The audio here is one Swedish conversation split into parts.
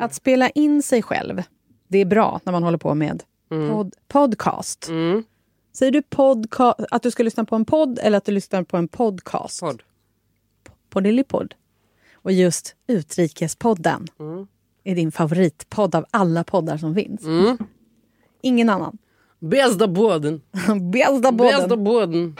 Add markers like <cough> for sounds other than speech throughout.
Att spela in sig själv, det är bra när man håller på med pod, podcast. Mm. Säger du podca- att du ska lyssna på en podd eller att du lyssnar på en podcast? Podd. Poddelipodd. Och just Utrikespodden är din favoritpodd av alla poddar som finns. Ingen annan. Bästa båden. Bästa <laughs> Bästa podden.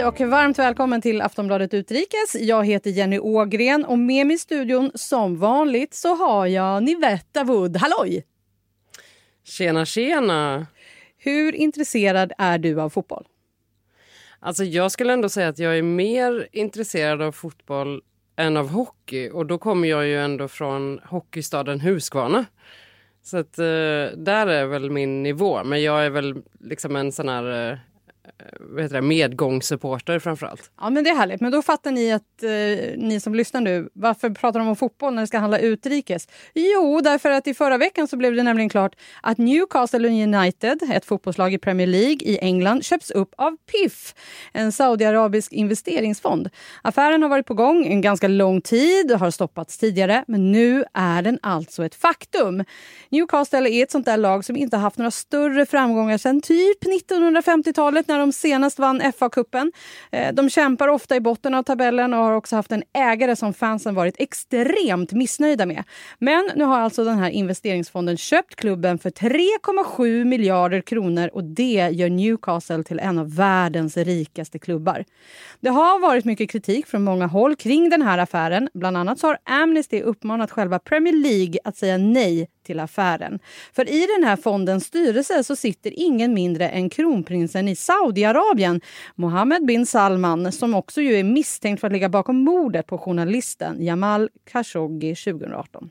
Hej och varmt välkommen till Aftonbladet Utrikes. Jag heter Jenny Ågren och med mig i studion som vanligt så har jag Nivetta Wood. Halloj! Tjena, tjena. Hur intresserad är du av fotboll? Alltså jag skulle ändå säga att jag är mer intresserad av fotboll än av hockey. Och då kommer jag ju ändå från hockeystaden Huskvarna. Så att eh, där är väl min nivå. Men jag är väl liksom en sån här eh, Eh, vad heter det, medgångssupporter framför allt. Ja, men det är härligt. Men då fattar ni att eh, ni som lyssnar nu, varför pratar de om fotboll när det ska handla utrikes? Jo, därför att i förra veckan så blev det nämligen klart att Newcastle United, ett fotbollslag i Premier League i England, köps upp av PIF, en saudiarabisk investeringsfond. Affären har varit på gång en ganska lång tid och har stoppats tidigare, men nu är den alltså ett faktum. Newcastle är ett sånt där lag som inte haft några större framgångar sedan typ 1950-talet när de som senast vann FA-cupen. Eh, de kämpar ofta i botten av tabellen och har också haft en ägare som fansen varit extremt missnöjda med. Men nu har alltså den här investeringsfonden köpt klubben för 3,7 miljarder kronor och det gör Newcastle till en av världens rikaste klubbar. Det har varit mycket kritik från många håll kring den här affären. Bland annat så har Amnesty uppmanat själva Premier League att säga nej till affären. För i den här fondens styrelse så sitter ingen mindre än kronprinsen i Saudiarabien, Mohammed bin Salman, som också ju är misstänkt för att ligga bakom mordet på journalisten Jamal Khashoggi 2018.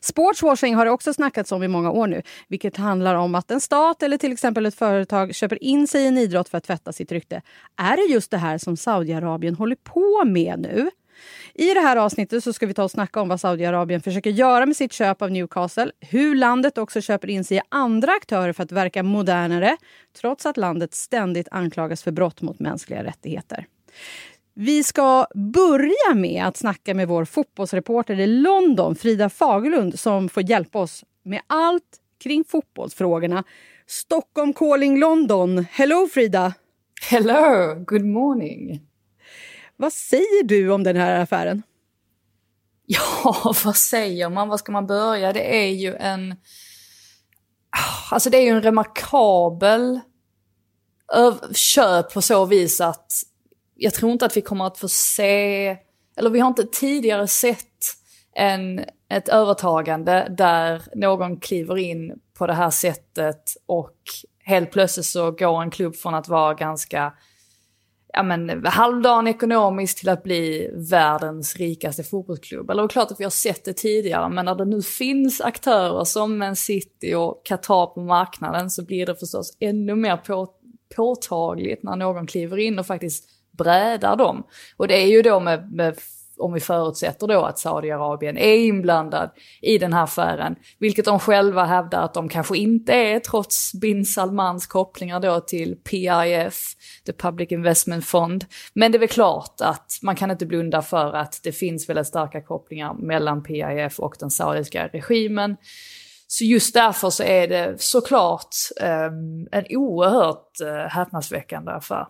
Sportswashing har det också snackats om i många år nu, vilket handlar om att en stat eller till exempel ett företag köper in sig i en idrott för att tvätta sitt rykte. Är det just det här som Saudiarabien håller på med nu? I det här avsnittet så ska vi ta och snacka om vad Saudiarabien försöker göra med sitt köp av Newcastle, hur landet också köper in sig i andra aktörer för att verka modernare, trots att landet ständigt anklagas för brott mot mänskliga rättigheter. Vi ska börja med att snacka med vår fotbollsreporter i London, Frida Fagerlund, som får hjälpa oss med allt kring fotbollsfrågorna. Stockholm calling London. Hello Frida! Hello, good morning. Vad säger du om den här affären? <laughs> Ja, vad säger man? Var ska man börja? Det är ju en... Ah, alltså det är ju en remarkabel köp på så vis att jag tror inte att vi kommer att få se, eller vi har inte tidigare sett en, ett övertagande där någon kliver in på det här sättet och helt plötsligt så går en klubb från att vara ganska ja, men, halvdagen ekonomiskt till att bli världens rikaste fotbollsklubb. Eller det är klart att vi har sett det tidigare, men när det nu finns aktörer som Man City och Qatar på marknaden så blir det förstås ännu mer på, påtagligt när någon kliver in och faktiskt brädar dem. Och det är ju då med, med om vi förutsätter då att Saudiarabien är inblandad i den här affären, vilket de själva hävdar att de kanske inte är trots bin Salmans kopplingar då till PIF, The Public Investment Fund. Men det är väl klart att man kan inte blunda för att det finns väldigt starka kopplingar mellan PIF och den saudiska regimen. Så just därför så är det såklart eh, en oerhört eh, häpnadsväckande affär.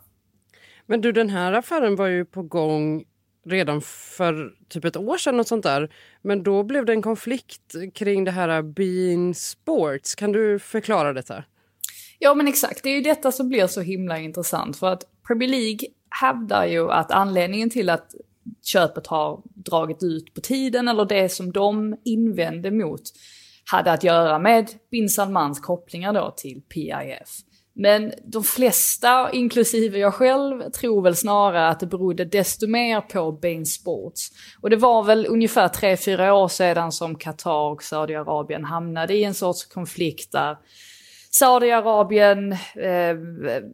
Men du, den här affären var ju på gång redan för typ ett år sedan och sånt där. Men då blev det en konflikt kring det här Bean Sports. Kan du förklara detta? Ja men exakt, det är ju detta som blir så himla intressant för att Premier League hävdar ju att anledningen till att köpet har dragit ut på tiden eller det som de invände mot hade att göra med bin Salmans kopplingar då till PIF. Men de flesta, inklusive jag själv, tror väl snarare att det berodde desto mer på Bain Sports. Och det var väl ungefär 3-4 år sedan som Qatar och Saudiarabien hamnade i en sorts konflikt där Saudiarabien eh,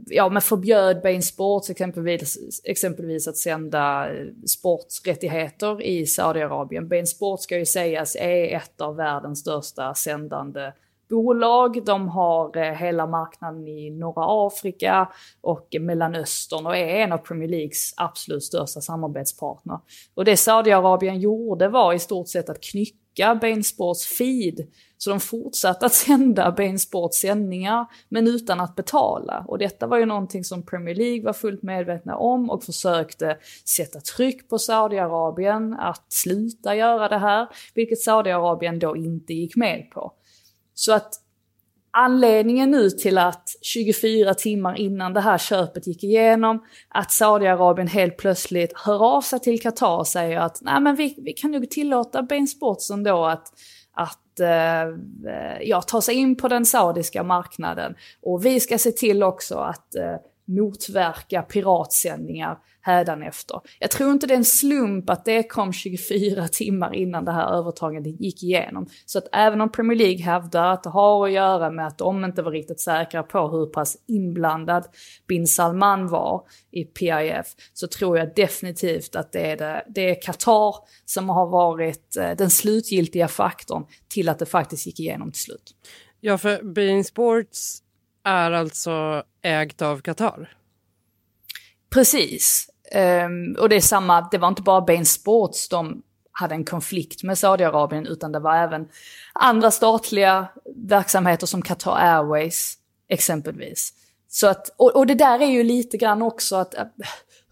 ja, men förbjöd Bain Sports exempelvis, exempelvis att sända eh, sportsrättigheter sporträttigheter i Saudiarabien. Bain Sports ska ju sägas är ett av världens största sändande bolag. De har eh, hela marknaden i norra Afrika och Mellanöstern och är en av Premier Leagues absolut största samarbetspartner. Och det Saudiarabien gjorde var i stort sett att knycka Bain Sports feed så de fortsatte att <laughs> sända Bain Sports sändningar, men utan att betala. Och detta var ju någonting som Premier League var fullt medvetna om och försökte sätta tryck på Saudiarabien att sluta göra det här, vilket Saudiarabien då inte gick med på. Så att anledningen nu till att 24 timmar innan det här köpet gick igenom, att Saudiarabien helt plötsligt hör av sig till Qatar och säger att nej men vi, vi kan nog tillåta Bain Sports ändå att, att eh, ja, ta sig in på den saudiska marknaden. Och vi ska se till också att eh, motverka piratsändningar hädanefter. Jag tror inte det är en slump att det kom 24 timmar innan det här övertagandet gick igenom. Så att även om Premier League hävdar att det har att göra med att de inte var riktigt säkra på hur pass inblandad bin Salman var i PIF, så tror jag definitivt att det är, det, det är Qatar som har varit eh, den slutgiltiga faktorn till att det faktiskt gick igenom till slut. Ja, för Bein Sports är alltså ägt av Qatar? Precis. Um, och det är samma, det var inte bara Bain Sports de hade en konflikt med Saudiarabien utan det var även andra statliga verksamheter som Qatar Airways exempelvis. Så att, och, och det där är ju lite grann också att eh,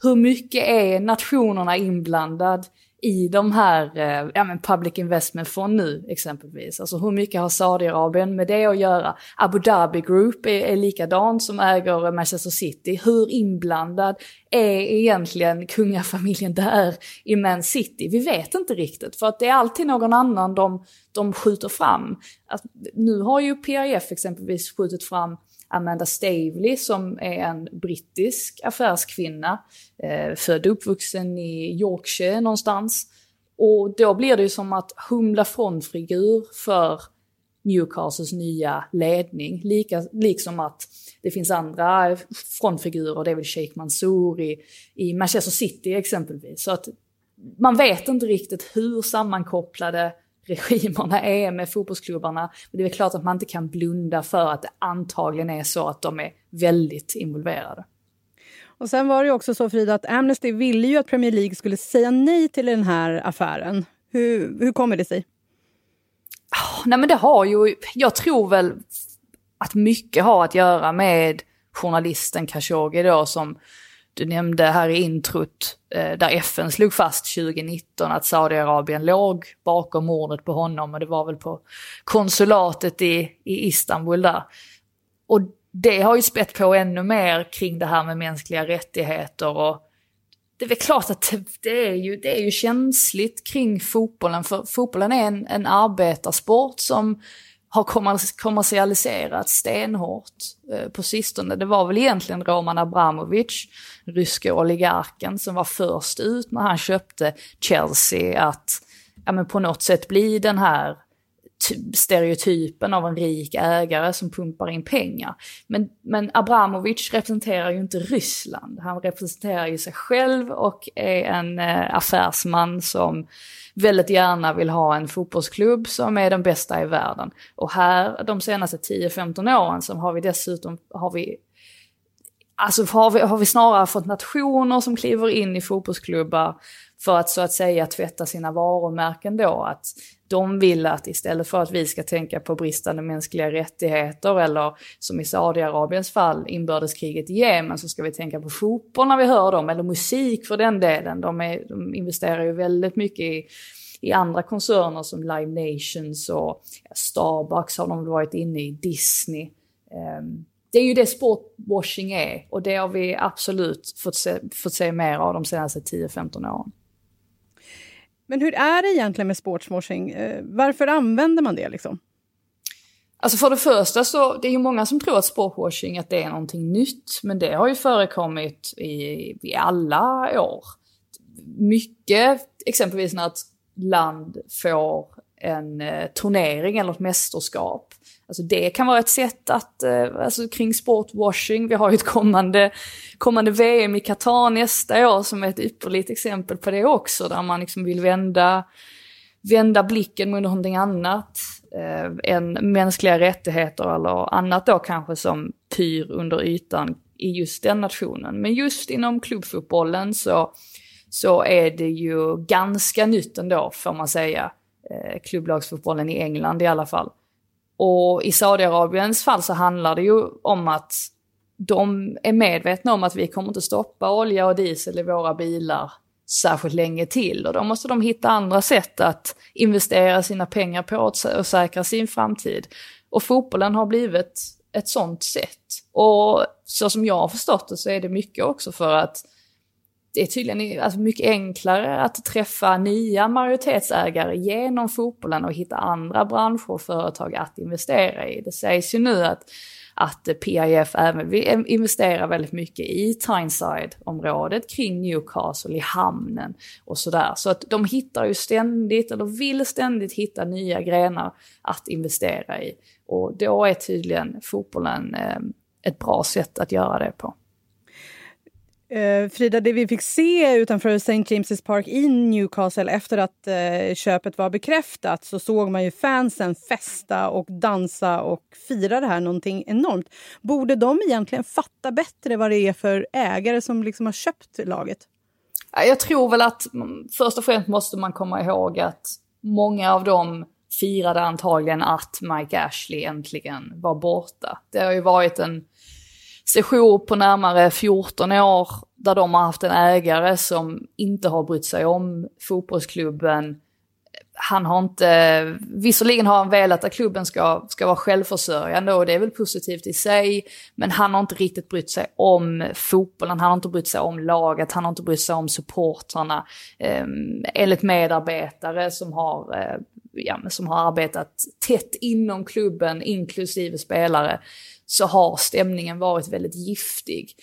hur mycket är nationerna inblandad i de här eh, ja, men public investment fond nu exempelvis. Alltså hur mycket har Saudiarabien med det att göra? Abu Dhabi Group är, är likadan som äger Manchester City. Hur inblandad är egentligen kungafamiljen där i Man City? Vi vet inte riktigt för att det är alltid någon annan de, de skjuter fram. Att, nu har ju PIF exempelvis skjutit fram Amanda Stavely som är en brittisk affärskvinna, eh, född och uppvuxen i Yorkshire någonstans. Och då blir det ju som att humla frontfigur för Newcastles nya ledning. Lika, liksom att det finns andra frontfigurer, det är väl Sheikh Mansour i, i Manchester City exempelvis. Så att man vet inte riktigt hur sammankopplade regimerna är med fotbollsklubbarna. Men det är klart att man inte kan blunda för att det antagligen är så att de är väldigt involverade. Och sen var det också så Frida att Amnesty ville ju att Premier League skulle säga nej till den här affären. Hur, hur kommer det sig? Oh, nej men det har ju, jag tror väl att mycket har att göra med journalisten Khashoggi då som du nämnde här i introt, eh, där FN slog fast 2019 att Saudiarabien låg bakom mordet på honom och det var väl på konsulatet i, i Istanbul där. Och det har ju spett på ännu mer kring det här med mänskliga rättigheter och det är väl klart att det är ju, det är ju känsligt kring fotbollen, för fotbollen är en, en arbetarsport som har kommersialiserats stenhårt eh, på sistone. Det var väl egentligen Roman Abramovic, ryske oligarken, som var först ut när han köpte Chelsea att ja, men på något sätt bli den här stereotypen av en rik ägare som pumpar in pengar. Men, men Abramovic representerar ju inte Ryssland. Han representerar ju sig själv och är en eh, affärsman som väldigt gärna vill ha en fotbollsklubb som är den bästa i världen. Och här de senaste 10-15 åren så har vi dessutom har vi Alltså har vi, har vi snarare fått nationer som kliver in i fotbollsklubbar för att så att säga tvätta sina varumärken då. Att de vill att istället för att vi ska tänka på bristande mänskliga rättigheter eller som i Saudiarabiens fall inbördeskriget i Jemen så ska vi tänka på fotboll när vi hör dem, eller musik för den delen. De, är, de investerar ju väldigt mycket i, i andra koncerner som Live Nations och Starbucks har de varit inne i, Disney. Um, det är ju det sportwashing är och det har vi absolut fått se, fått se mer av de senaste 10-15 åren. Men hur är det egentligen med sportswashing? Eh, varför använder man det liksom? Alltså för det första så, det är ju många som tror att sportwashing att det är någonting nytt, men det har ju förekommit i, i alla år. Mycket, exempelvis när ett land får en eh, turnering eller ett mästerskap. Alltså det kan vara ett sätt att, eh, alltså kring sportwashing, vi har ju ett kommande, kommande VM i Qatar nästa år som är ett ypperligt exempel på det också, där man liksom vill vända, vända blicken mot någonting annat eh, än mänskliga rättigheter eller annat då kanske som pyr under ytan i just den nationen. Men just inom klubbfotbollen så, så är det ju ganska nytt ändå får man säga. Eh, klubblagsfotbollen i England i alla fall. Och i Saudiarabiens fall så handlar det ju om att de är medvetna om att vi kommer inte stoppa olja och diesel i våra bilar särskilt länge till och då måste de hitta andra sätt att investera sina pengar på och säkra sin framtid. Och fotbollen har blivit ett sånt sätt. Och så som jag har förstått det så är det mycket också för att det är tydligen alltså mycket enklare att träffa nya majoritetsägare genom fotbollen och hitta andra branscher och företag att investera i. Det sägs ju nu att, att PIF även vill investera väldigt mycket i Tyneside-området kring Newcastle, i hamnen och sådär. Så att de hittar ju ständigt, eller vill ständigt hitta nya grenar att investera i. Och då är tydligen fotbollen eh, ett bra sätt att göra det på. Eh, Frida, det vi fick se utanför St. James's Park i Newcastle efter att eh, köpet var bekräftat så såg man ju fansen festa och dansa och fira det här någonting enormt. Borde de egentligen fatta bättre vad det är för ägare som liksom har köpt laget? Jag tror väl att mm, först och främst måste man komma ihåg att många av dem firade antagligen att Mike Ashley äntligen var borta. Det har ju varit en sejour på närmare 14 år där de har haft en ägare som inte har brytt sig om fotbollsklubben. Han har inte, visserligen har han velat att klubben ska, ska vara självförsörjande och det är väl positivt i sig, men han har inte riktigt brytt sig om fotbollen, han har inte brytt sig om laget, han har inte brytt sig om supportrarna. Eh, enligt medarbetare som har, eh, ja, som har arbetat tätt inom klubben, inklusive spelare, så har stämningen varit väldigt giftig.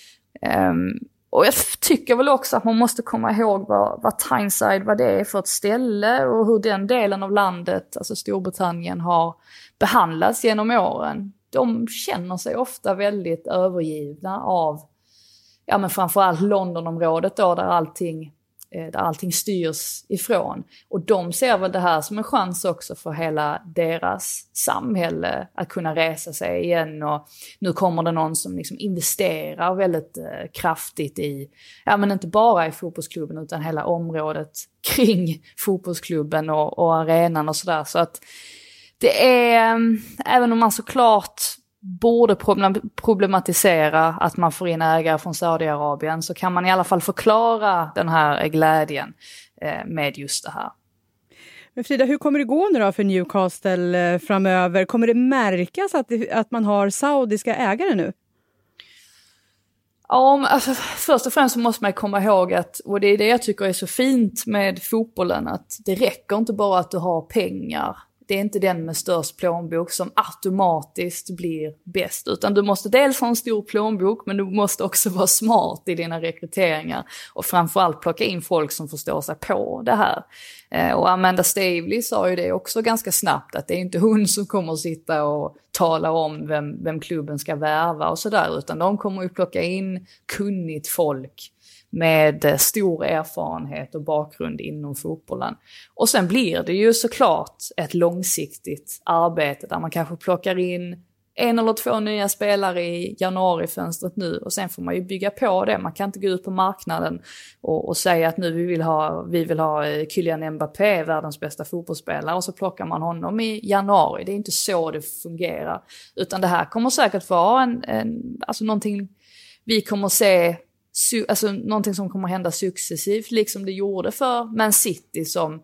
Um, och jag tycker väl också att man måste komma ihåg vad, vad Tyneside, vad det är för ett ställe och hur den delen av landet, alltså Storbritannien, har behandlats genom åren. De känner sig ofta väldigt övergivna av, ja men framförallt Londonområdet då där allting Eh, där allting styrs ifrån. Och de ser väl det här som en chans också för hela deras samhälle att kunna resa sig igen och nu kommer det någon som liksom investerar väldigt eh, kraftigt i, ja men inte bara i fotbollsklubben utan hela området kring fotbollsklubben och, och arenan och sådär. Så att det är, mm, även om man såklart borde problematisera att man får in ägare från Saudiarabien så kan man i alla fall förklara den här glädjen eh, med just det här. Men Frida, hur kommer det gå nu då för Newcastle eh, framöver? Kommer det märkas att, det, att man har saudiska ägare nu? Ja, alltså, först och främst så måste man komma ihåg att, och det är det jag tycker är så fint med fotbollen, att det räcker inte bara att du har pengar det är inte den med störst plånbok som automatiskt blir bäst, utan du måste dels ha en stor plånbok, men du måste också vara smart i dina rekryteringar och framförallt plocka in folk som förstår sig på det här. Eh, och Amanda Stavely sa ju det också ganska snabbt, att det är inte hon som kommer sitta och tala om vem, vem klubben ska värva och sådär, utan de kommer ju plocka in kunnigt folk med eh, stor erfarenhet och bakgrund inom fotbollen. Och sen blir det ju såklart ett långsiktigt arbete där man kanske plockar in en eller två nya spelare i januarifönstret nu och sen får man ju bygga på det. Man kan inte gå ut på marknaden och, och säga att nu vi vill ha, vi vill ha eh, Kylian Mbappé, världens bästa fotbollsspelare, och så plockar man honom i januari. Det är inte så det fungerar. Utan det här kommer säkert vara en, en alltså någonting vi kommer se alltså någonting som kommer hända successivt, liksom det gjorde för Man City som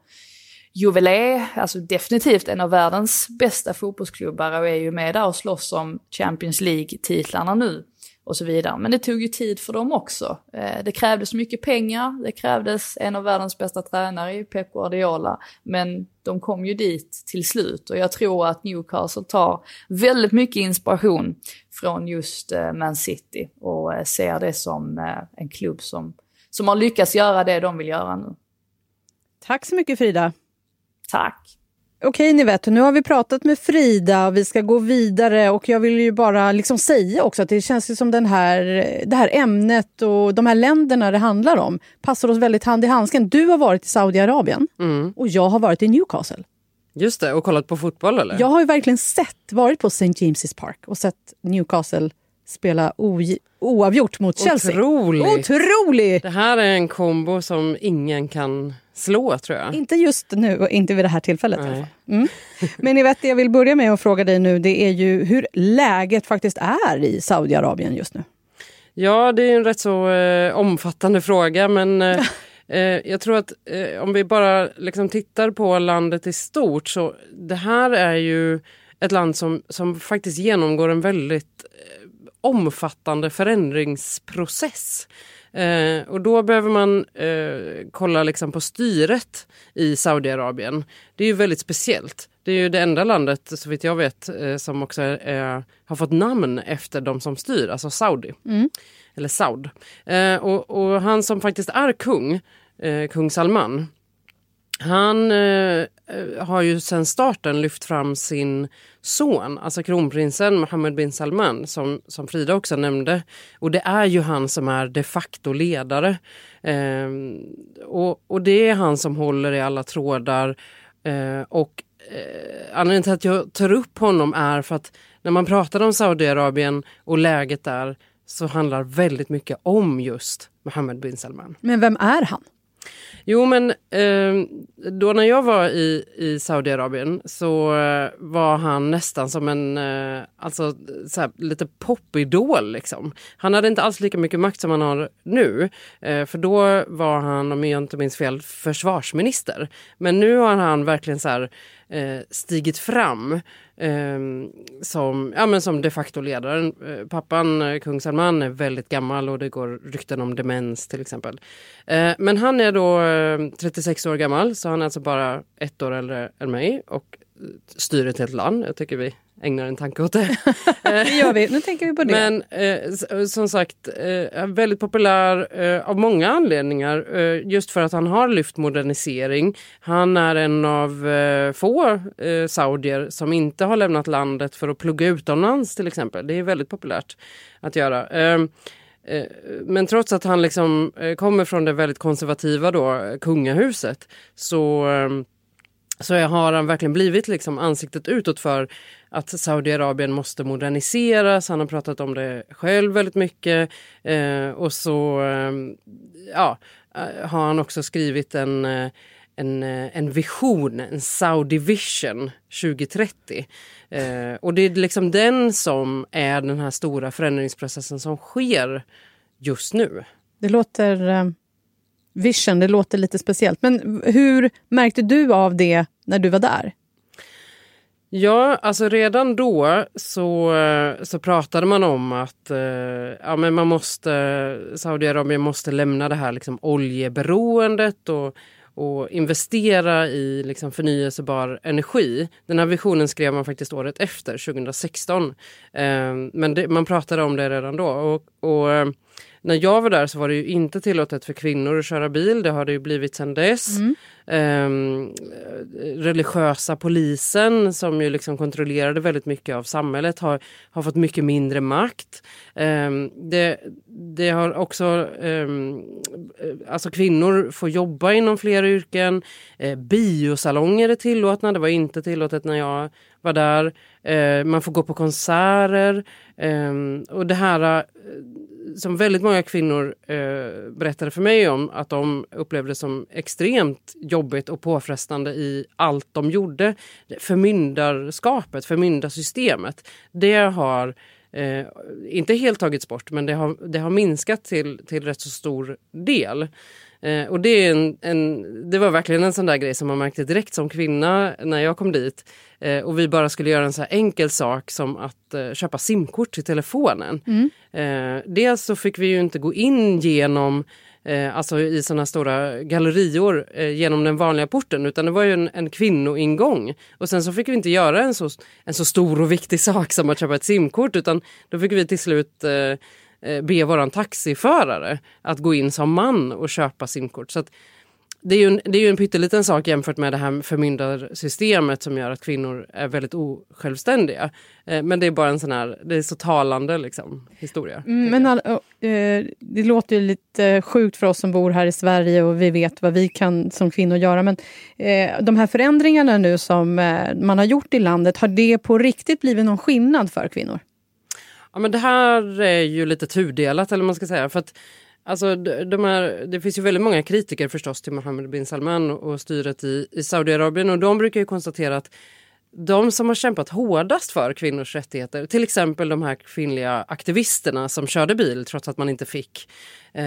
Juvelé, alltså definitivt en av världens bästa fotbollsklubbar och är ju med där och slåss om Champions League-titlarna nu och så vidare. Men det tog ju tid för dem också. Eh, det krävdes mycket pengar, det krävdes en av världens bästa tränare i Pep Guardiola, men de kom ju dit till slut och jag tror att Newcastle tar väldigt mycket inspiration från just eh, Man City och eh, ser det som en klubb som, som har lyckats göra det de vill göra nu. Tack så mycket Frida. Tack. Okej, ni vet, nu har vi pratat med Frida och vi ska gå vidare och jag vill ju bara liksom säga också att det känns ju som den här, det här ämnet och de här länderna det handlar om passar oss väldigt hand i handsken. Du har varit i Saudiarabien mm. och jag har varit i Newcastle. Just det, och kollat på fotboll eller? Jag har ju verkligen sett, varit på St. James's Park och sett Newcastle spela oavgjort mot Chelsea. Otroligt! Otroligt! Det här är en kombo som ingen kan slå tror jag. Inte just nu och inte vid det här tillfället. Nej. Mm. Men ni vet, det jag vill börja med att fråga dig nu det är ju hur läget faktiskt är i Saudiarabien just nu. Ja, det är en rätt så eh, omfattande fråga men eh, <laughs> eh, jag tror att eh, om vi bara liksom tittar på landet i stort så det här är ju ett land som, som faktiskt genomgår en väldigt eh, omfattande förändringsprocess. Eh, och då behöver man eh, kolla liksom på styret i Saudiarabien. Det är ju väldigt speciellt. Det är ju det enda landet, så vitt jag vet, eh, som också är, har fått namn efter de som styr, alltså Saudi. Mm. Eller Saud. Eh, och, och, han som faktiskt är kung, eh, kung Salman, han eh, har ju sedan starten lyft fram sin son, alltså kronprinsen Mohammed bin Salman som, som Frida också nämnde. Och det är ju han som är de facto ledare. Eh, och, och det är han som håller i alla trådar. Eh, och eh, anledningen till att jag tar upp honom är för att när man pratar om Saudiarabien och läget där så handlar väldigt mycket om just Mohammed bin Salman. Men vem är han? Jo, men ehm, då när jag var i, i Saudiarabien så eh, var han nästan som en eh, alltså, alltså, såhär, lite popidol. Liksom. Han hade inte alls lika mycket makt som han har nu. Eh, för då var han, om jag inte minns fel, försvarsminister. Men nu har han verkligen så här, eh, stigit fram eh, som, ja, men som de facto ledaren. Eh, pappan, eh, kung Salman, är väldigt gammal och det går rykten om demens till exempel. Eh, men han är då eh, 36 år gammal så han är alltså bara ett år äldre än mig och styr ett helt land. Jag tycker vi ägnar en tanke åt det. <laughs> det gör vi, nu tänker vi på det. Men eh, som sagt, eh, väldigt populär eh, av många anledningar. Eh, just för att han har lyft modernisering. Han är en av eh, få eh, saudier som inte har lämnat landet för att plugga utomlands till exempel. Det är väldigt populärt att göra. Ehm, eh, men trots att han liksom kommer från det väldigt konservativa då, kungahuset så ehm, så har han verkligen blivit liksom ansiktet utåt för att Saudiarabien måste moderniseras. Han har pratat om det själv väldigt mycket. Eh, och så ehm, eh, ja, har han också skrivit en, eh, en, eh, en vision, en Saudi Vision 2030. Eh, och det är liksom den som är den här stora förändringsprocessen som sker just nu. Det låter ehm, vision, det låter lite speciellt. Men hur märkte du av det när du var där? Ja, alltså redan då så, så pratade man om att eh, ja, men man måste, Saudiarabien måste lämna det här liksom oljeberoendet och, och investera i liksom förnyelsebar energi. Den här visionen skrev man faktiskt året efter, 2016. Eh, men det, man pratade om det redan då. Och, och eh, när jag var där så var det ju inte tillåtet för kvinnor att köra bil. Det har det ju blivit sedan dess. Mm. Um, religiösa polisen som ju liksom kontrollerade väldigt mycket av samhället har, har fått mycket mindre makt. Um, det, det har också, um, alltså kvinnor får jobba inom flera yrken. Uh, biosalonger är tillåtna, det var inte tillåtet när jag var där. Eh, man får gå på konserter. Ehm, och det här eh, som väldigt många kvinnor eh, berättade för mig om att de upplevde som extremt jobbigt och påfrestande i allt de gjorde. Förmyndarskapet, förmyndarsystemet, det har eh, inte helt tagits bort men det har, det har minskat till, till rätt så stor del. Eh, och det, är en, en, det var verkligen en sån där grej som man märkte direkt som kvinna när jag kom dit. Eh, och vi bara skulle göra en så enkel sak som att eh, köpa simkort till telefonen. Mm. Eh, dels så fick vi ju inte gå in genom eh, alltså i såna stora gallerior eh, genom den vanliga porten utan det var ju en, en kvinnoingång. Och sen så fick vi inte göra en så, en så stor och viktig <laughs> sak som att köpa ett simkort utan då fick vi till slut eh, Eh, be våran taxiförare att gå in som man och köpa simkort. Så att, det är, ju en, det är ju en pytteliten sak jämfört med det här förmyndarsystemet som gör att kvinnor är väldigt osjälvständiga. Eh, men det är bara en sån här, det är så talande liksom, historia. Mm, men all, eh, det låter ju lite sjukt för oss som bor här i Sverige och vi vet vad vi kan som kvinnor göra. Men de här förändringarna nu som man har gjort i landet, har det på riktigt blivit någon skillnad för kvinnor? Ja, men det här är ju lite tudelat eller man ska säga. För att Alltså, de här, det finns ju väldigt många kritiker förstås till Mohammed bin Salman och styret i, i Saudiarabien och de brukar ju konstatera att de som har kämpat hårdast för kvinnors rättigheter, till exempel de här kvinnliga aktivisterna som körde bil trots att man inte fick, eh,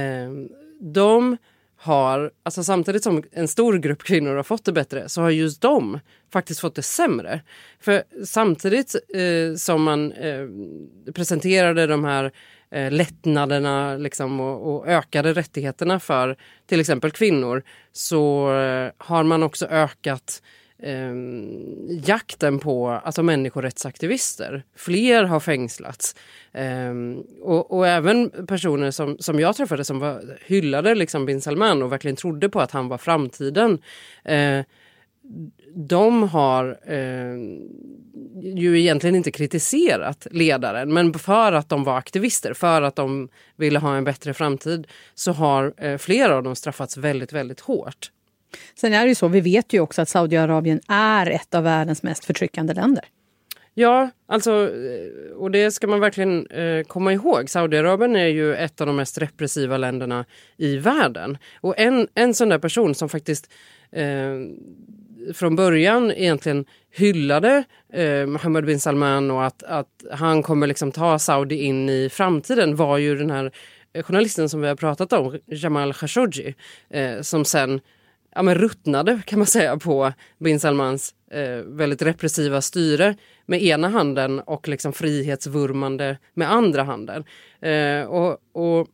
de har, alltså samtidigt som en stor grupp kvinnor har fått det bättre så har just de faktiskt fått det sämre. För samtidigt eh, som man eh, presenterade de här eh, lättnaderna liksom, och, och, ökade rättigheterna för till exempel kvinnor så eh, har man också ökat eh, jakten på alltså människorättsaktivister. Fler har fängslats. Eh, och, och, även personer som, som jag träffade som var, hyllade liksom bin Salman och verkligen trodde på att han var framtiden. Eh, de har eh, ju egentligen inte kritiserat ledaren men för att de var aktivister, för att de ville ha en bättre framtid så har eh, flera av dem straffats väldigt, väldigt hårt. Sen är det ju så, vi vet ju också att Saudiarabien är ett av världens mest förtryckande länder. Ja, alltså, och det ska man verkligen eh, komma ihåg. Saudiarabien är ju ett av de mest repressiva länderna i världen. Och en, en sån där person som faktiskt eh, från början egentligen hyllade eh, Mohammed bin Salman och att, att han kommer liksom ta Saudi in i framtiden var ju den här journalisten som vi har pratat om, Jamal Khashoggi, eh, som sen ja, men ruttnade kan man säga på bin Salmans eh, väldigt repressiva styre med ena handen och liksom frihetsvurmande med andra handen. Eh, och, och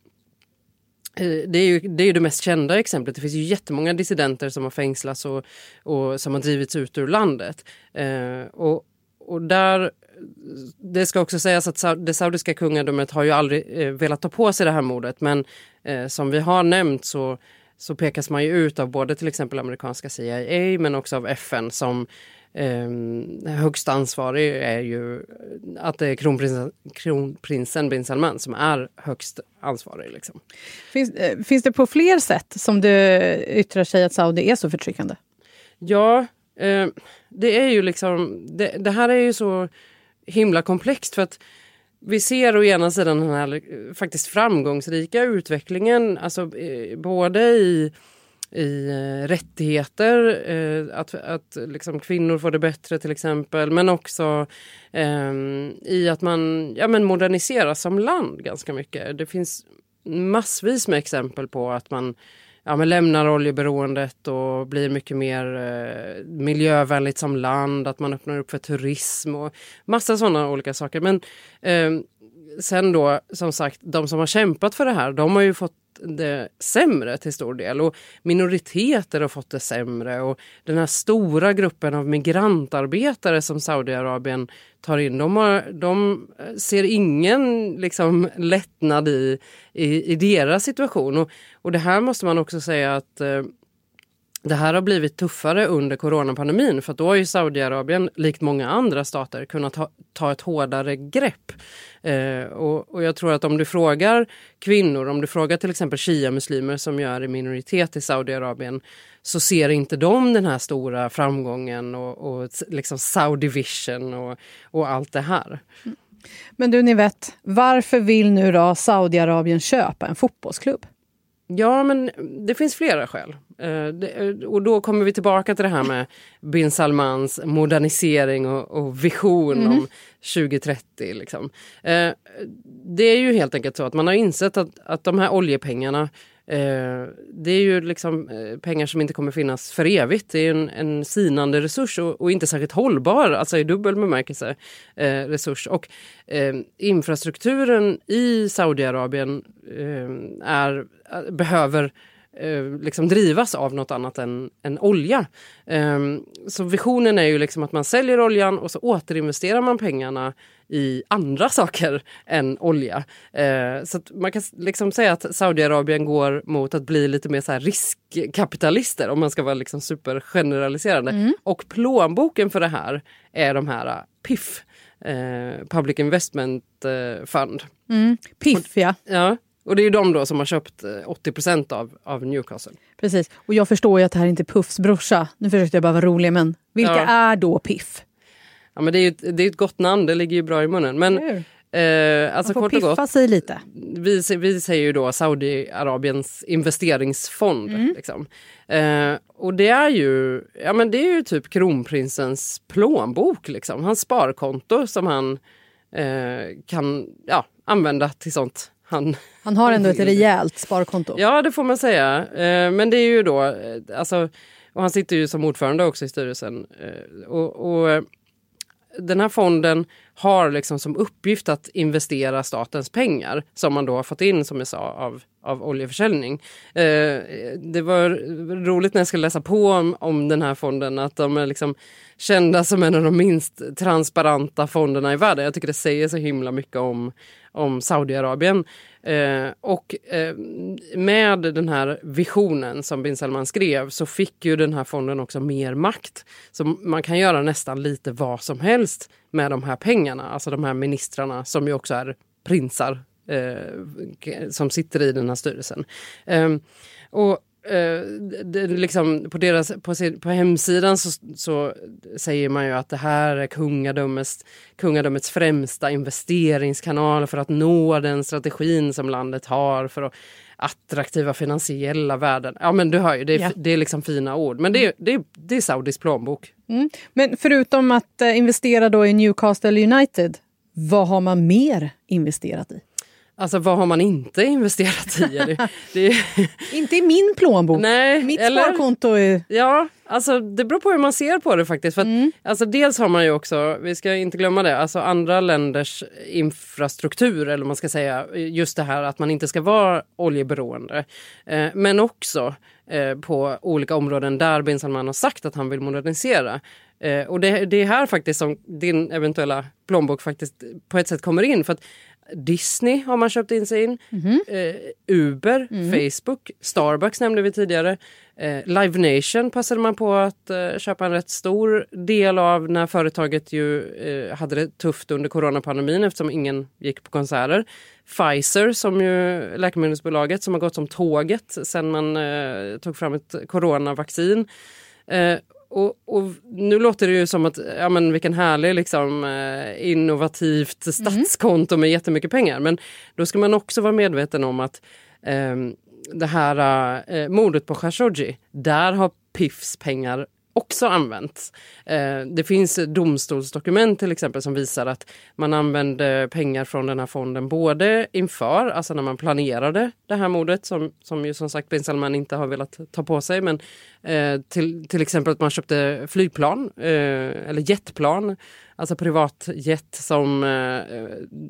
eh, det är, ju, det är ju det mest kända exemplet. Det finns ju jättemånga dissidenter som har fängslats och, och som har drivits ut ur landet. Eh, och, och där, det ska också sägas att det saudiska kungadömet har ju aldrig eh, velat ta på sig det här mordet men eh, som vi har nämnt så, så pekas man ju ut av både till exempel amerikanska CIA men också av FN som eh, högst ansvarig är ju att det är kronprinsen, kronprinsen bin Salman som är högst ansvarig. Liksom. Finns, eh, finns det på fler sätt som det yttrar sig att Saudi är så förtryckande? Ja, eh, det är ju liksom, det, det, här är ju så himla komplext för att vi ser å ena sidan den här eh, faktiskt framgångsrika utvecklingen, alltså eh, både i i eh, rättigheter, eh, att, att liksom kvinnor får det bättre till exempel, men också eh, i att man ja, men moderniseras som land ganska mycket. Det finns massvis med exempel på att man ja, men lämnar oljeberoendet och blir mycket mer eh, miljövänligt som land, att man öppnar upp för turism och massa sådana olika saker. Men eh, sen då, som sagt, de som har kämpat för det här, de har ju fått det sämre till stor del. Och minoriteter har fått det sämre. Och den här stora gruppen av migrantarbetare som Saudiarabien tar in, de, har, de ser ingen liksom, lättnad i, i, i deras situation. Och, och det här måste man också säga att eh, det här har blivit tuffare under coronapandemin för då har ju Saudiarabien, likt många andra stater, kunnat ta, ta ett hårdare grepp. Eh, och, och, jag tror att om du frågar kvinnor, om du frågar till exempel shia-muslimer som ju är i minoritet i Saudiarabien så ser inte de den här stora framgången och, och liksom Saudi vision och, och allt det här. Men du, ni vet, varför vill nu då Saudiarabien köpa en fotbollsklubb? Ja, men det finns flera skäl. Eh, det, och då kommer vi tillbaka till det här med bin Salmans modernisering och, vision mm. om 2030. Liksom. Eh, det är ju helt enkelt så att man har insett att, att de här oljepengarna Eh, det är ju liksom eh, pengar som inte kommer finnas för evigt. Det är en, en sinande resurs och, och, inte särskilt hållbar, alltså i dubbel bemärkelse, eh, resurs. Och eh, infrastrukturen i Saudiarabien eh, är, eh, behöver Eh, liksom drivas av något annat än, än olja. Um, så visionen är ju liksom att man säljer oljan och så återinvesterar man pengarna i andra saker än olja. Uh, så man kan liksom säga att Saudiarabien går mot att bli lite mer så riskkapitalister om man ska vara liksom supergeneraliserande. Mm. Och plånboken för det här är de här uh, PIF, uh, Public Investment Fund. Mm. PIF ja. ja. Och det är de då som har köpt 80 eh, av, av Newcastle. Precis. Och jag förstår ju att det här inte är Puffs brorsa. Nu försökte jag bara vara rolig, men vilka ja. är då Piff? Ja, men det, är ett, det är ett gott namn, det ligger ju bra i munnen. Men, eh, alltså, Man får piffa gott, sig lite. Vi, vi säger ju då Saudiarabiens investeringsfond. Mm. Liksom. Eh, och det är ju ja, men det är ju typ kronprinsens plånbok, liksom. hans sparkonto som han eh, kan ja, använda till sånt han, han har ändå ett <laughs> rejält sparkonto. Ja, det får man säga. Eh, men det är ju då, eh, alltså, och han sitter ju som ordförande också i styrelsen. Eh, och, och den här fonden har liksom som uppgift att investera statens pengar som man då har fått in, som jag sa, av, av oljeförsäljning. Eh, det var roligt när jag skulle läsa på om, om den här fonden att de är liksom kända som en av de minst transparenta fonderna i världen. Jag tycker det säger så himla mycket om, om Saudiarabien. Eh, och eh, med den här visionen som bin Salman skrev så fick ju den här fonden också mer makt. Så man kan göra nästan lite vad som helst med de här pengarna. Alltså de här ministrarna som ju också är prinsar eh, som sitter i den här styrelsen. Eh, och eh, det, liksom på, deras, på, sin, på hemsidan så, så, säger man ju att det här är kungadömets, kungadömets främsta investeringskanal för att nå den strategin som landet har för att attraktiva finansiella värden. Ja men du hör ju, det är, ja. det är liksom fina ord. Men det är, det är, det är Saudis plånbok. Mm. Men förutom att eh, investera då i Newcastle United, vad har man mer investerat i? Alltså vad har man inte investerat i? Det, det... <laughs> inte i min plånbok. Nej, Mitt eller... sparkonto är... Ja, alltså det beror på hur man ser på det faktiskt. För att, mm. alltså, dels har man ju också, vi ska inte glömma det, alltså andra länders infrastruktur eller man ska säga just det här att man inte ska vara oljeberoende. Eh, men också eh, på olika områden där bin Salman har sagt att han vill modernisera. Eh, och det, det är här faktiskt som din eventuella plånbok faktiskt på ett sätt kommer in. För att Disney har man köpt in sig in. Mm. Eh, Uber, mm. Facebook, Starbucks nämnde vi tidigare. Eh, Live Nation passade man på att eh, köpa en rätt stor del av när företaget ju eh, hade det tufft under coronapandemin eftersom ingen gick på konserter. Pfizer som ju läkemedelsbolaget som har gått som tåget sen man eh, tog fram ett coronavaccin. Och, och, nu låter det ju som att, ja men vilken härlig liksom, eh, innovativt mhm. statskonto med jättemycket pengar. Men då ska man också vara medveten om att eh, det här eh, mordet på Khashoggi, där har Pifs pengar också använts. Eh, det finns domstolsdokument till exempel som visar att man använde pengar från den här fonden både inför, alltså när man planerade det här mordet som, som ju som sagt bin Salman inte har velat ta på sig, men eh, till, till exempel att man köpte flygplan eh, eller jetplan alltså privatjet som eh,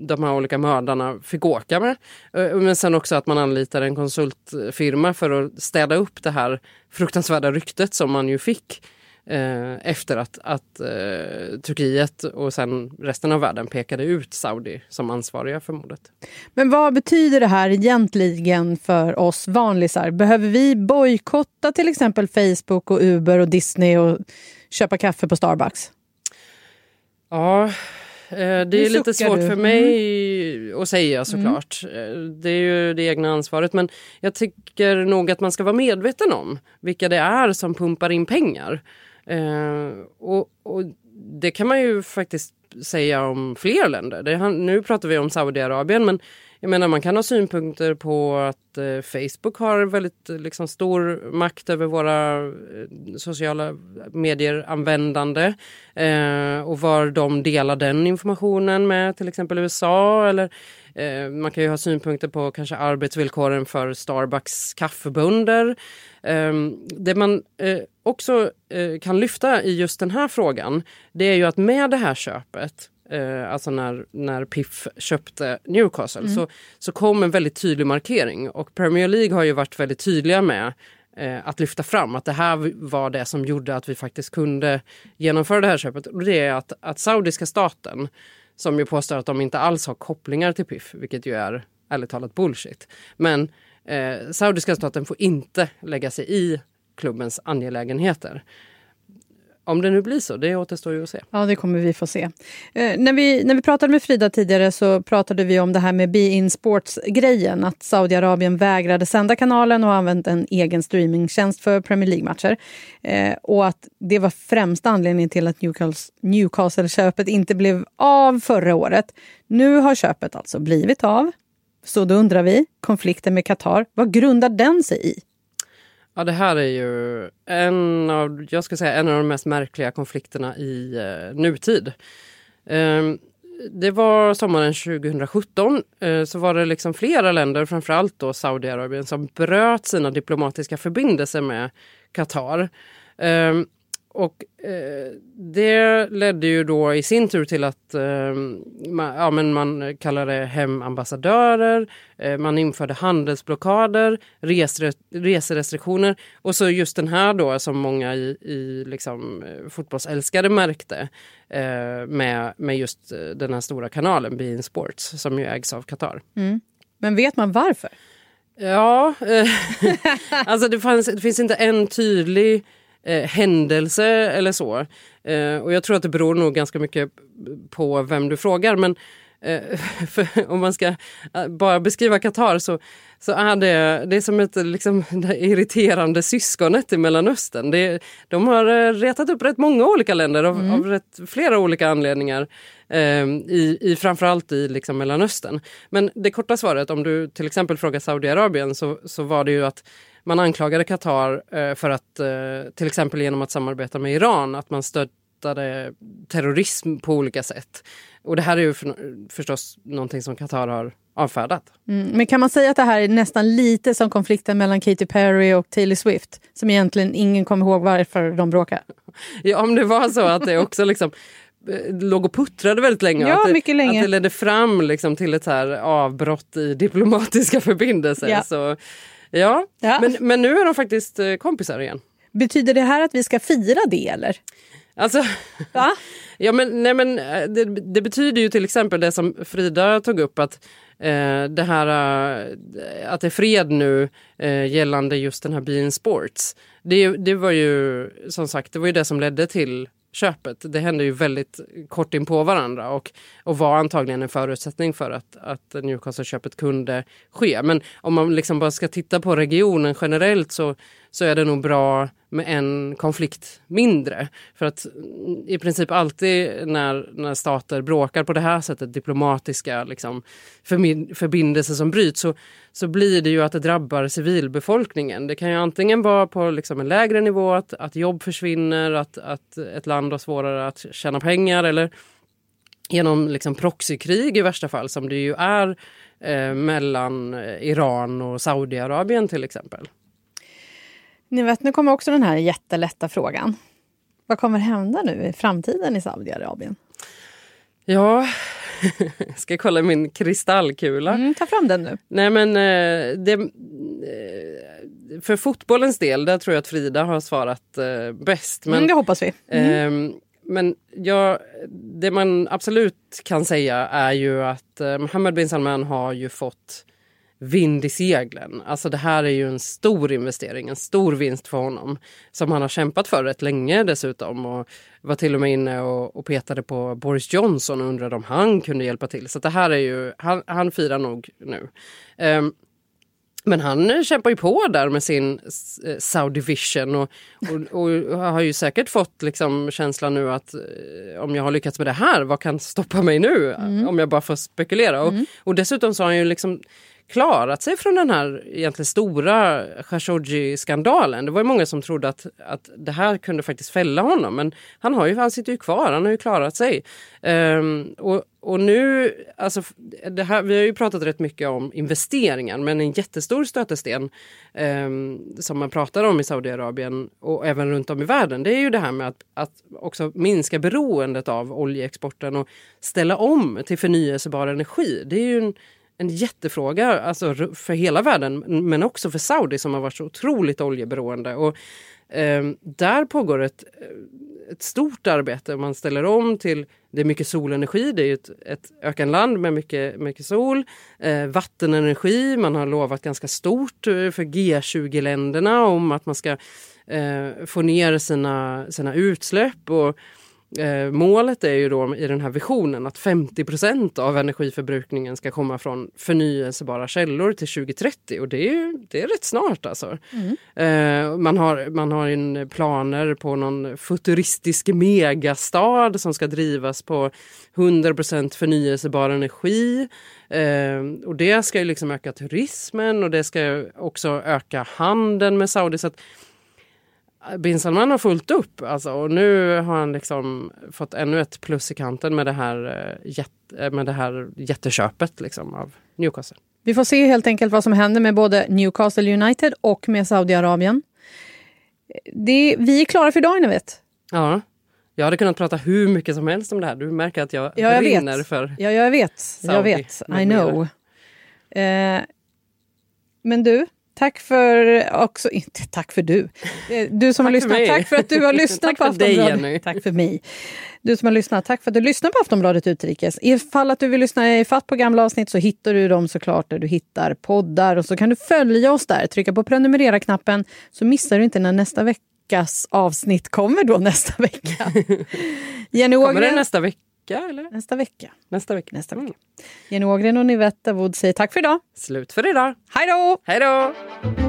de här olika mördarna fick åka med. Eh, men sen också att man anlitar en konsultfirma för att städa upp det här fruktansvärda ryktet som man ju fick eh, efter att, att eh, Turkiet och sen resten av världen pekade ut Saudi som ansvariga för mordet. Men vad betyder det här egentligen för oss vanlisar? Behöver vi bojkotta till exempel Facebook och Uber och Disney och köpa kaffe på Starbucks? Ja, eh, det är lite svårt du? för mig mm. att säga såklart. Mm. Det är ju det egna ansvaret. Men jag tycker nog att man ska vara medveten om vilka det är som pumpar in pengar. Eh, och, och, det kan man ju faktiskt säga om fler länder. Det, nu pratar vi om Saudiarabien men jag menar man kan ha synpunkter på att eh, Facebook har väldigt liksom, stor makt över våra eh, sociala medier-användande eh, och var de delar den informationen med till exempel USA eller Eh, man kan ju ha synpunkter på kanske arbetsvillkoren för Starbucks kaffebönder. Eh, det man eh, också eh, kan lyfta i just den här frågan det är ju att med det här köpet eh, alltså när, när Piff köpte Newcastle, mm. så, så kom en väldigt tydlig markering. Och Premier League har ju varit väldigt tydliga med eh, att lyfta fram att det här var det som gjorde att vi faktiskt kunde genomföra det här köpet. Och det är att, att saudiska staten, som ju påstår att de inte alls har kopplingar till PIF, vilket ju är ärligt talat bullshit. Men eh, saudiska staten får inte lägga sig i klubbens angelägenheter. Om det nu blir så, det återstår ju att se. Ja, det kommer vi få se. Eh, när, vi, när vi pratade med Frida tidigare så pratade vi om det här med Be In Sports-grejen. Att Saudiarabien vägrade sända kanalen och använt en egen streamingtjänst för Premier League-matcher. Eh, och att det var främsta anledningen till att Newcastle-köpet inte blev av förra året. Nu har köpet alltså blivit av. Så då undrar vi, konflikten med Qatar, vad grundar den sig i? Ja, det här är ju en av, jag ska säga, en av de mest märkliga konflikterna i eh, nutid. Eh, det var sommaren 2017 eh, så var det liksom flera länder, framförallt då Saudiarabien, som bröt sina diplomatiska förbindelser med Qatar. Ehm, och eh, det ledde ju då i sin tur till att eh, man, ja, men man kallade hem ambassadörer, eh, man införde handelsblockader, resre, reserestriktioner och så just den här då som många i, i liksom, eh, fotbollsälskare märkte eh, med, med just eh, den här stora kanalen Bein Sports som ju ägs av Qatar. Mm. Men vet man varför? Ja, <laughs> alltså det, fanns, det finns inte en tydlig eh, händelse eller så. Eh, och jag tror att det beror nog ganska mycket på vem du frågar. Men eh, <laughs> om man ska eh, bara beskriva Qatar så, så är det, det är som ett liksom, <laughs> irriterande syskonet i Mellanöstern. Det, de har eh, retat upp rätt många olika länder av, mm. av rätt, flera olika anledningar. Eh, i, i framförallt i liksom Mellanöstern. Men det korta svaret om du till exempel frågar Saudiarabien så, så var det ju att man anklagade Qatar eh, för att eh, till exempel genom att samarbeta med Iran att man stöttade terrorism på olika sätt. Och det här är ju för, förstås någonting som Qatar har avfärdat. Mm, men kan man säga att det här är nästan lite som konflikten mellan Katy Perry och Taylor Swift? Som egentligen ingen kommer ihåg varför de bråkar. Ja, om det var så att det också liksom eh, låg och puttrade väldigt länge. Ja, att, det, länge. att det ledde fram liksom till ett här avbrott i diplomatiska förbindelser. Ja. Så Ja, ja. Men, men nu är de faktiskt eh, kompisar igen. Betyder det här att vi ska fira det eller? Alltså, Va? <laughs> ja, men, nej, men eh, det, det, betyder ju till exempel det som Frida tog upp att eh, det här eh, att det är fred nu eh, gällande just den här Bein Sports. Det, det var ju som sagt det var ju det som ledde till köpet. Det hände ju väldigt kort in på varandra och, och var antagligen en förutsättning för att, att Newcastle-köpet kunde ske. Men om man liksom bara ska titta på regionen generellt så, så är det nog bra med en konflikt mindre. För att mm, i princip alltid när, när stater bråkar på det här sättet, diplomatiska liksom, förbindelser som bryts, så, så blir det ju att det drabbar civilbefolkningen. Det kan ju antingen vara på liksom en lägre nivå, att, att jobb försvinner, att, att ett land har svårare att tjäna pengar eller genom liksom proxykrig i värsta fall som det ju är eh, mellan Iran och Saudiarabien till exempel. Ni vet, nu kommer också den här jättelätta frågan. Vad kommer hända nu i framtiden i Saudiarabien? Ja, <laughs> jag ska kolla min kristallkula. Mm, ta fram den nu. Nej men eh, det, eh, för fotbollens del, där tror jag att Frida har svarat eh, bäst. Men, mm, det hoppas vi. Mm. Eh, men ja, det man absolut kan säga är ju att Mohammed bin Salman har ju fått vind i seglen. Alltså det här är ju en stor investering, en stor vinst för honom som han har kämpat för rätt länge dessutom och var till och med inne och, och petade på Boris Johnson och undrade om han kunde hjälpa till. Så det här är ju, han, han firar nog nu. Um, men han kämpar ju på där med sin eh, Saudi Vision och, och, och, har ju säkert fått liksom känslan nu att eh, om jag har lyckats med det här, vad kan stoppa mig nu? Mm. Om jag bara får spekulera. Mm. Och, och dessutom så har han ju liksom klarat sig från den här egentligen stora Khashoggi-skandalen. Det var ju många som trodde att, att det här kunde faktiskt fälla honom men han, har ju, han sitter ju kvar, han har ju klarat sig. Um, och, och nu, alltså, det här, vi har ju pratat rätt mycket om investeringar men en jättestor stötesten um, som man pratar om i Saudiarabien och även runt om i världen det är ju det här med att, att också minska beroendet av oljeexporten och ställa om till förnyelsebar energi. Det är ju en, en jättefråga alltså för hela världen men också för Saudi som har varit så otroligt oljeberoende. Och, eh, där pågår ett, eh, ett stort arbete. Man ställer om till, det är mycket solenergi, det är ett, ett ökenland med mycket, mycket sol. Eh, vattenenergi, man har lovat ganska stort eh, för G20-länderna om att man ska eh, få ner sina, sina utsläpp. Och, Eh, målet är ju då i den här visionen att 50% av energiförbrukningen ska komma från förnyelsebara källor till 2030 och det är ju det är rätt snart alltså. Mm. Eh, man har, man har en planer på någon futuristisk megastad som ska drivas på 100% förnyelsebar energi. Eh, och det ska ju liksom öka turismen och det ska också öka handeln med Saudi. Så att, bin Salman har fullt upp alltså, och nu har han liksom fått ännu ett plus i kanten med det här, eh, jätte, med det här jätteköpet liksom, av Newcastle. Vi får se helt enkelt vad som händer med både Newcastle United och med Saudiarabien. Det, vi är klara för idag, ni vet. Ja. Jag hade kunnat prata hur mycket som helst om det här. Du märker att jag, ja, jag brinner vet. för Ja, jag vet. Saudi, jag vet. I know. Eh, men du, Tack för också, inte tack för du. Eh, du som har lyssnat, tack för att du har <laughs> lyssnat på Aftonbladet. Dig, tack för mig. Du som har lyssnat, tack för att du lyssnar på Aftonbladet Utrikes. Ifall att du vill lyssna i fatt på gamla avsnitt så hittar du dem såklart där du hittar poddar och så kan du följa oss där. Trycka på prenumerera-knappen så missar du inte när nästa veckas avsnitt kommer då nästa vecka. <laughs> Jenny Ågren, kommer det nästa vecka? Vecka? Eller? Nästa vecka. Nästa vecka. Nästa vecka. Mm. Jenny Ågren och Nivette Wood säger tack för idag. Slut för idag. Hej då! Hej då!